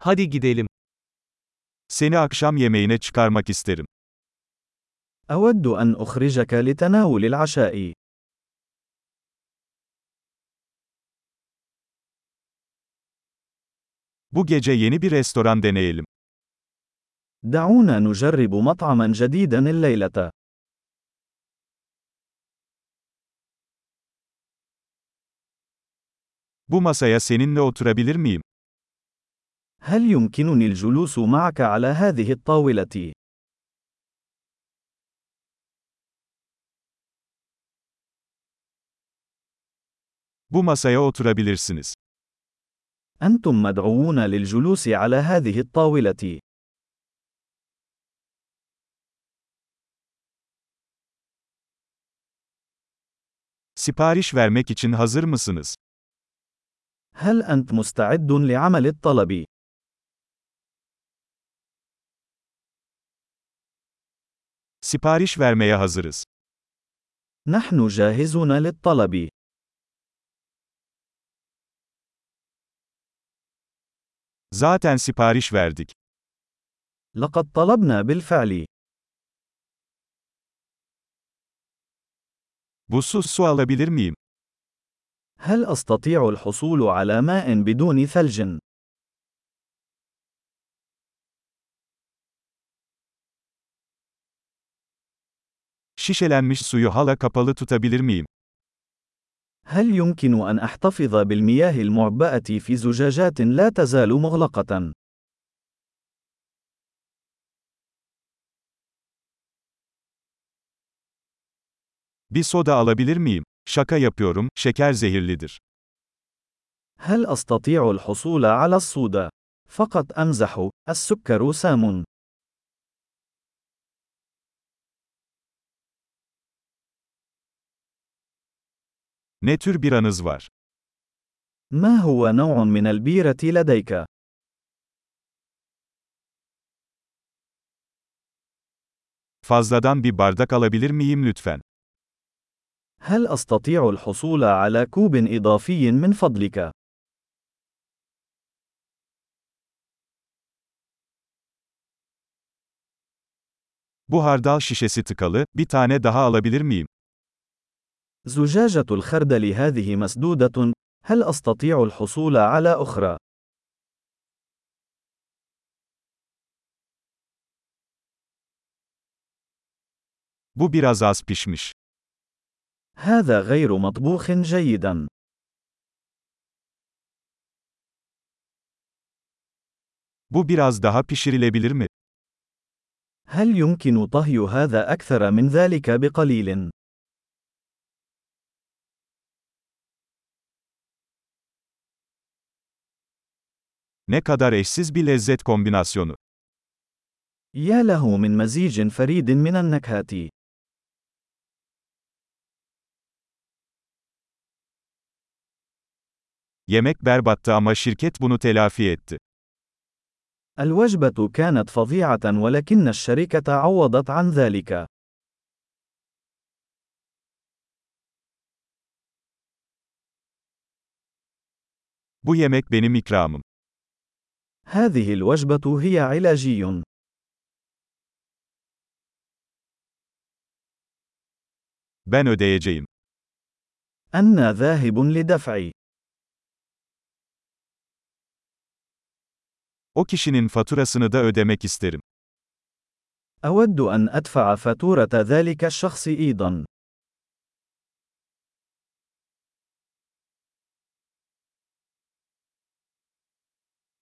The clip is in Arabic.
Hadi gidelim. Seni akşam yemeğine çıkarmak isterim. أود أن أخرجك لتناول العشاء. Bu gece yeni bir restoran deneyelim. دعونا نجرب مطعما جديدا الليلة. Bu masaya seninle oturabilir miyim? هل يمكنني الجلوس معك على هذه الطاولة؟ Bu masaya oturabilirsiniz. أنتم مدعوون للجلوس على هذه الطاولة. Sipariş vermek için hazır mısınız? هل أنت مستعد لعمل الطلب؟ Sipariş vermeye hazırız. نحن جاهزون للطلب. Zaten sipariş verdik. لقد طلبنا بالفعل. Buzsuz su alabilir miyim? هل أستطيع الحصول على ماء بدون ثلج؟ Şişelenmiş suyu hala kapalı tutabilir miyim? هل يمكن أن أحتفظ بالمياه المعبأة في زجاجات لا تزال مغلقة؟ Bir soda alabilir miyim? Şaka yapıyorum, şeker zehirlidir. هل أستطيع الحصول على الصودا؟ فقط أمزح، السكر سام. Ne tür bir anız var? ما هو نوع من البيرة لديك؟ Fazladan bir bardak alabilir miyim lütfen? هل أستطيع الحصول على كوب إضافي من فضلك؟ Bu hardal şişesi tıkalı, bir tane daha alabilir miyim? زجاجة الخردل هذه مسدودة، هل أستطيع الحصول على أخرى؟ Bu biraz az pişmiş. هذا غير مطبوخ جيدا. Bu biraz daha pişirilebilir mi? هل يمكن طهي هذا أكثر من ذلك بقليل؟ Ne kadar eşsiz bir lezzet kombinasyonu. يا له من مزيج فريد من النكهات. Yemek berbattı ama şirket bunu telafi etti. الوجبة كانت فظيعة ولكن الشركة عوضت عن ذلك. Bu yemek benim ikramım. هذه الوجبة هي علاجي. Ben ödeyeceğim. أنا ذاهب لدفع. O kişinin faturasını da ödemek isterim. أود أن أدفع فاتورة ذلك الشخص أيضا.